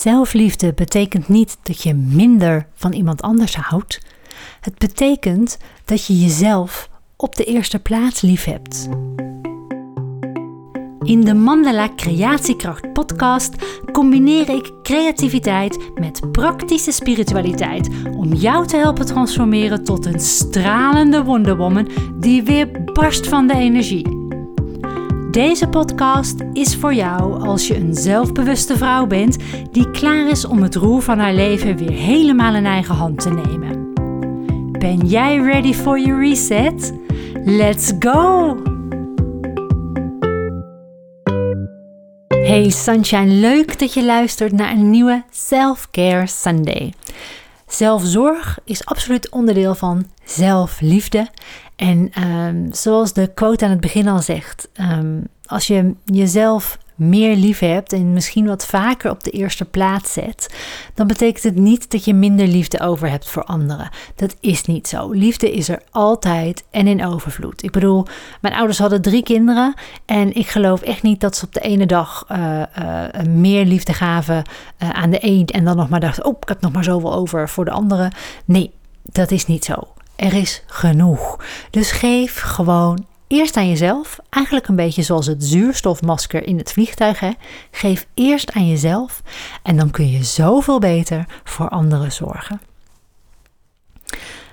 Zelfliefde betekent niet dat je minder van iemand anders houdt. Het betekent dat je jezelf op de eerste plaats lief hebt. In de Mandala Creatiekracht podcast combineer ik creativiteit met praktische spiritualiteit om jou te helpen transformeren tot een stralende wonderwoman die weer barst van de energie. Deze podcast is voor jou als je een zelfbewuste vrouw bent die klaar is om het roer van haar leven weer helemaal in eigen hand te nemen. Ben jij ready for your reset? Let's go! Hey Sunshine, leuk dat je luistert naar een nieuwe Self-Care Sunday. Zelfzorg is absoluut onderdeel van zelfliefde. En um, zoals de quote aan het begin al zegt, um, als je jezelf meer lief hebt en misschien wat vaker op de eerste plaats zet, dan betekent het niet dat je minder liefde over hebt voor anderen. Dat is niet zo. Liefde is er altijd en in overvloed. Ik bedoel, mijn ouders hadden drie kinderen en ik geloof echt niet dat ze op de ene dag uh, uh, meer liefde gaven uh, aan de een en dan nog maar dachten, oh, ik heb nog maar zoveel over voor de andere. Nee, dat is niet zo. Er is genoeg. Dus geef gewoon eerst aan jezelf. Eigenlijk een beetje zoals het zuurstofmasker in het vliegtuig. Hè? Geef eerst aan jezelf en dan kun je zoveel beter voor anderen zorgen.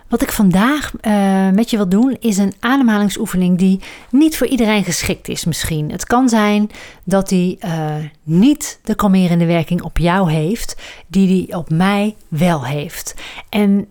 Wat ik vandaag uh, met je wil doen is een ademhalingsoefening die niet voor iedereen geschikt is misschien. Het kan zijn dat die uh, niet de kalmerende werking op jou heeft die die op mij wel heeft. En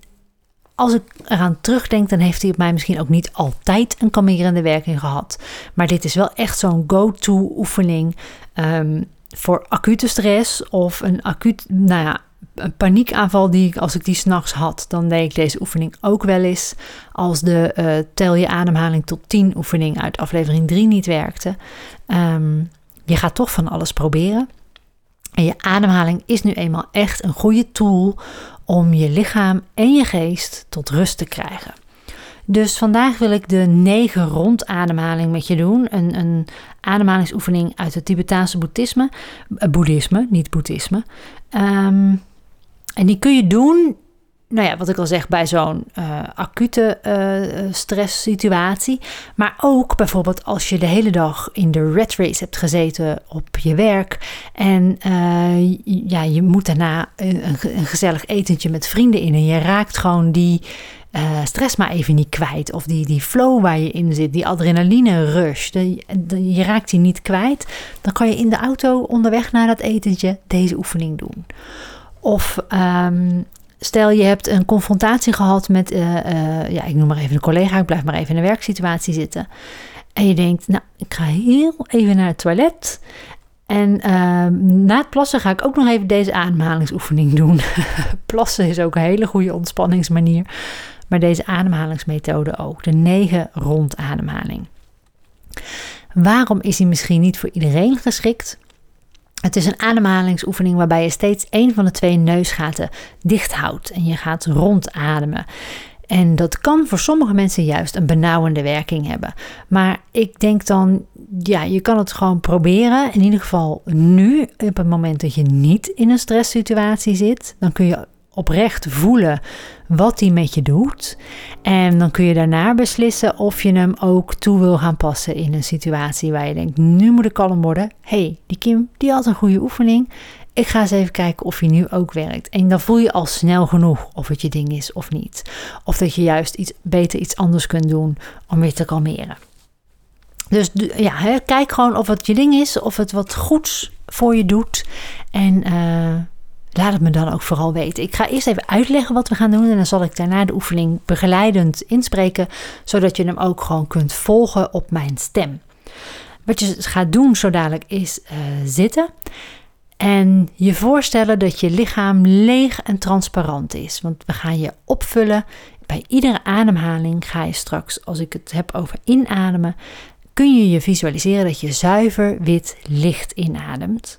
als ik eraan terugdenk, dan heeft hij op mij misschien ook niet altijd een kalmerende werking gehad. Maar dit is wel echt zo'n go-to oefening um, voor acute stress of een acuut, nou ja, een paniekaanval die ik, als ik die s'nachts had, dan deed ik deze oefening ook wel eens. Als de uh, tel je ademhaling tot 10 oefening uit aflevering 3 niet werkte. Um, je gaat toch van alles proberen. En je ademhaling is nu eenmaal echt een goede tool om je lichaam en je geest tot rust te krijgen. Dus vandaag wil ik de negen rondademhaling met je doen. Een, een ademhalingsoefening uit het Tibetaanse boeddhisme. Uh, boeddhisme, niet boeddhisme. Um, en die kun je doen nou ja, wat ik al zeg, bij zo'n uh, acute uh, stresssituatie. Maar ook bijvoorbeeld als je de hele dag in de red race hebt gezeten op je werk. En ja, je moet daarna een, gezellig etentje met vrienden in. En je raakt gewoon die stress maar even niet kwijt. Of die, die flow waar je in zit, die adrenaline rush. Je raakt die niet kwijt. Dan kan je in de auto onderweg naar dat etentje deze oefening doen. Of um, Stel je hebt een confrontatie gehad met, uh, uh, ja, ik noem maar even een collega, ik blijf maar even in een werksituatie zitten. En je denkt, nou, ik ga heel even naar het toilet. En uh, na het plassen ga ik ook nog even deze ademhalingsoefening doen. plassen is ook een hele goede ontspanningsmanier. Maar deze ademhalingsmethode ook. De negen rondademhaling. Waarom is die misschien niet voor iedereen geschikt? Het is een ademhalingsoefening waarbij je steeds één van de twee neusgaten dicht houdt en je gaat rondademen. En dat kan voor sommige mensen juist een benauwende werking hebben. Maar ik denk dan, ja, je kan het gewoon proberen. In ieder geval nu, op het moment dat je niet in een stresssituatie zit, dan kun je oprecht voelen wat hij met je doet. En dan kun je daarna beslissen of je hem ook toe wil gaan passen in een situatie waar je denkt, nu moet ik kalm worden. hey, die Kim, die had een goede oefening. Ik ga eens even kijken of hij nu ook werkt. En dan voel je al snel genoeg of het je ding is of niet. Of dat je juist iets beter iets anders kunt doen om weer te kalmeren. Dus ja, hè, kijk gewoon of het je ding is, of het wat goeds voor je doet. En uh, laat het me dan ook vooral weten. Ik ga eerst even uitleggen wat we gaan doen en dan zal ik daarna de oefening begeleidend inspreken, zodat je hem ook gewoon kunt volgen op mijn stem. Wat je gaat doen zo dadelijk is uh, zitten en je voorstellen dat je lichaam leeg en transparant is. Want we gaan je opvullen. Bij iedere ademhaling ga je straks, als ik het heb over inademen, kun je je visualiseren dat je zuiver wit licht inademt.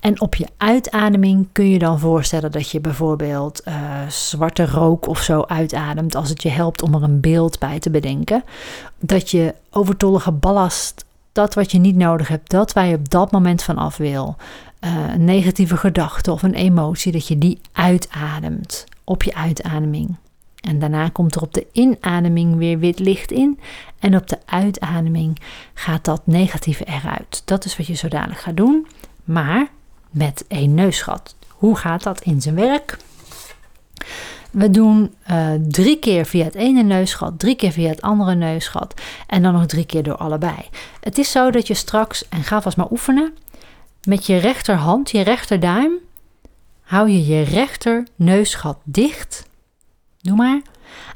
En op je uitademing kun je dan voorstellen dat je bijvoorbeeld uh, zwarte rook of zo uitademt als het je helpt om er een beeld bij te bedenken. Dat je overtollige ballast, dat wat je niet nodig hebt, dat waar je op dat moment van af wil, uh, een negatieve gedachte of een emotie, dat je die uitademt op je uitademing. En daarna komt er op de inademing weer wit licht in. En op de uitademing gaat dat negatieve eruit. Dat is wat je zo dadelijk gaat doen. Maar met één neusgat. Hoe gaat dat in zijn werk? We doen uh, drie keer via het ene neusgat, drie keer via het andere neusgat en dan nog drie keer door allebei. Het is zo dat je straks, en ga vast maar oefenen, met je rechterhand, je rechterduim, hou je je rechter neusgat dicht. Doe maar.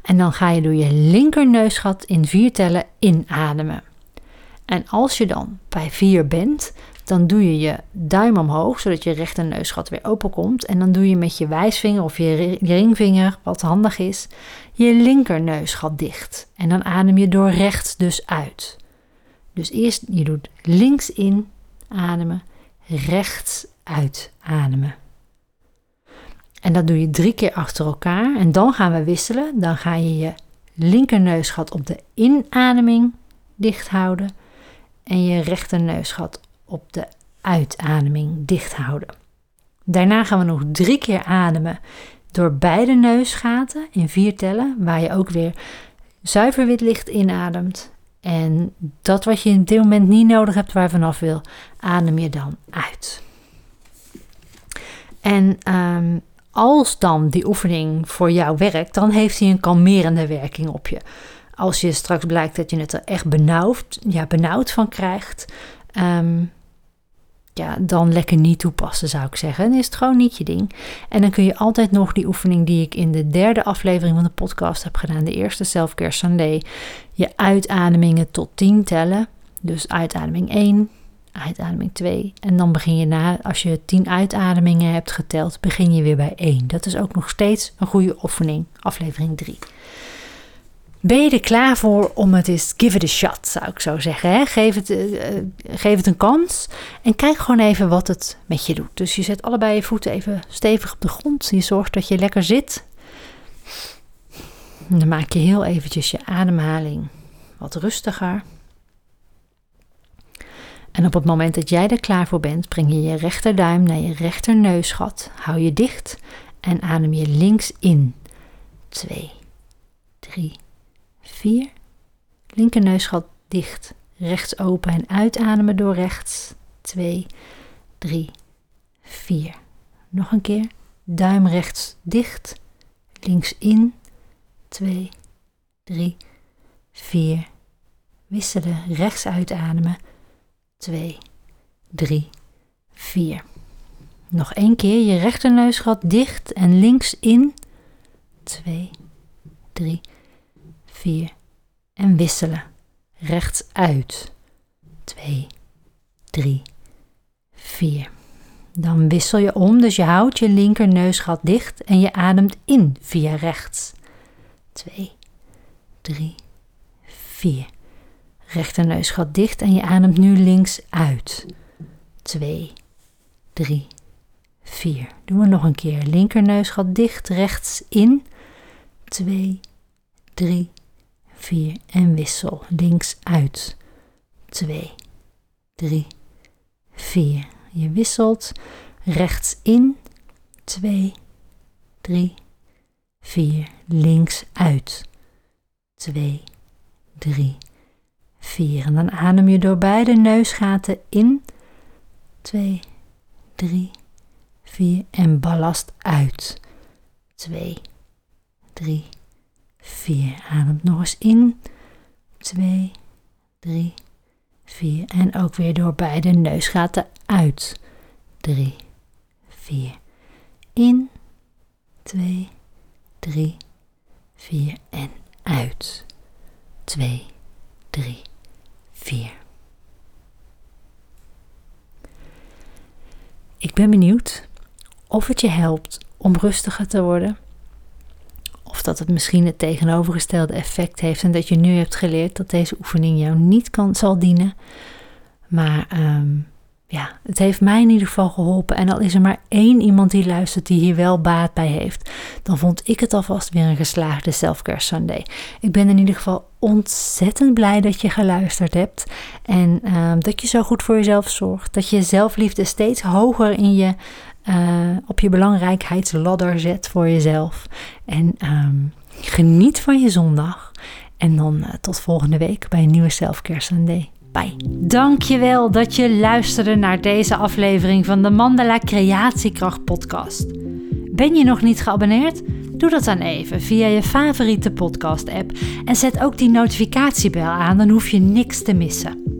En dan ga je door je linker neusgat in vier tellen inademen. En als je dan bij vier bent, dan doe je je duim omhoog, zodat je rechter neusgat weer open komt. En dan doe je met je wijsvinger of je ringvinger, wat handig is, je linker neusgat dicht. En dan adem je door rechts dus uit. Dus eerst je doet links in ademen, rechts uit ademen. En dat doe je drie keer achter elkaar. En dan gaan we wisselen. Dan ga je je linker neusgat op de inademing dicht houden. En je rechter neusgat op de uitademing dicht houden. Daarna gaan we nog drie keer ademen door beide neusgaten in vier tellen, waar je ook weer zuiver wit licht inademt. En dat wat je in dit moment niet nodig hebt, waar je vanaf wil, adem je dan uit. En ehm, als dan die oefening voor jou werkt, dan heeft hij een kalmerende werking op je. Als je straks blijkt dat je het er echt benauwd, ja, benauwd van krijgt, ehm, ja, dan lekker niet toepassen, zou ik zeggen. Dan is het gewoon niet je ding. En dan kun je altijd nog die oefening die ik in de derde aflevering van de podcast heb gedaan, de eerste Selfcare Sunday, je uitademingen tot 10 tellen. Dus uitademing 1, uitademing 2. En dan begin je na, als je 10 uitademingen hebt geteld, begin je weer bij 1. Dat is ook nog steeds een goede oefening, aflevering 3. Ben je er klaar voor om het eens give it a shot, zou ik zo zeggen. Hè? Geef, het, uh, geef het een kans en kijk gewoon even wat het met je doet. Dus je zet allebei je voeten even stevig op de grond. Je zorgt dat je lekker zit. Dan maak je heel eventjes je ademhaling wat rustiger. En op het moment dat jij er klaar voor bent, breng je je rechterduim naar je rechterneusgat. Hou je dicht en adem je links in. 2, 3, 4. Linkerneusgat dicht, rechts open en uitademen door rechts. 2, 3, 4. Nog een keer. Duim rechts dicht, links in. 2, 3, 4. Wisselen, rechts uitademen. 2, 3, 4. Nog één keer je rechterneusgat dicht en links in. 2, 3, 4 en wisselen. Rechts uit. 2, 3, 4. Dan wissel je om, dus je houdt je linker neusgat dicht en je ademt in via rechts. 2, 3, 4. Rechter neusgat dicht en je ademt nu links uit. 2, 3, 4. Doen we nog een keer. Linker neusgat dicht, rechts in. 2, 3, 4 en wissel. Links uit. 2, 3, 4. Je wisselt. Rechts in. 2, 3, 4. Links uit. 2, 3, 4. En dan adem je door beide neusgaten in. 2, 3, 4. En ballast uit. 2, 3, 4. Adem nog eens in. 2, 3, 4. En ook weer door beide neusgaten uit. 3, 4. In. 2, 3, 4. En uit. 2, 3, 4. Ik ben benieuwd of het je helpt om rustiger te worden of dat het misschien het tegenovergestelde effect heeft en dat je nu hebt geleerd dat deze oefening jou niet kan, zal dienen. Maar um, ja, het heeft mij in ieder geval geholpen. En al is er maar één iemand die luistert die hier wel baat bij heeft, dan vond ik het alvast weer een geslaagde Selfcare Sunday. Ik ben in ieder geval ontzettend blij dat je geluisterd hebt. En ehm, dat je zo goed voor jezelf zorgt. Dat je zelfliefde steeds hoger in je, uh, op je belangrijkheidsladder zet voor jezelf. En ehm, geniet van je zondag. En dan uh, tot volgende week bij een nieuwe Selfcare Sunday. Bye. Dankjewel dat je luisterde naar deze aflevering van de Mandala Creatiekracht podcast. Ben je nog niet geabonneerd? Doe dat dan even via je favoriete podcast app en zet ook die notificatiebel aan, dan hoef je niks te missen.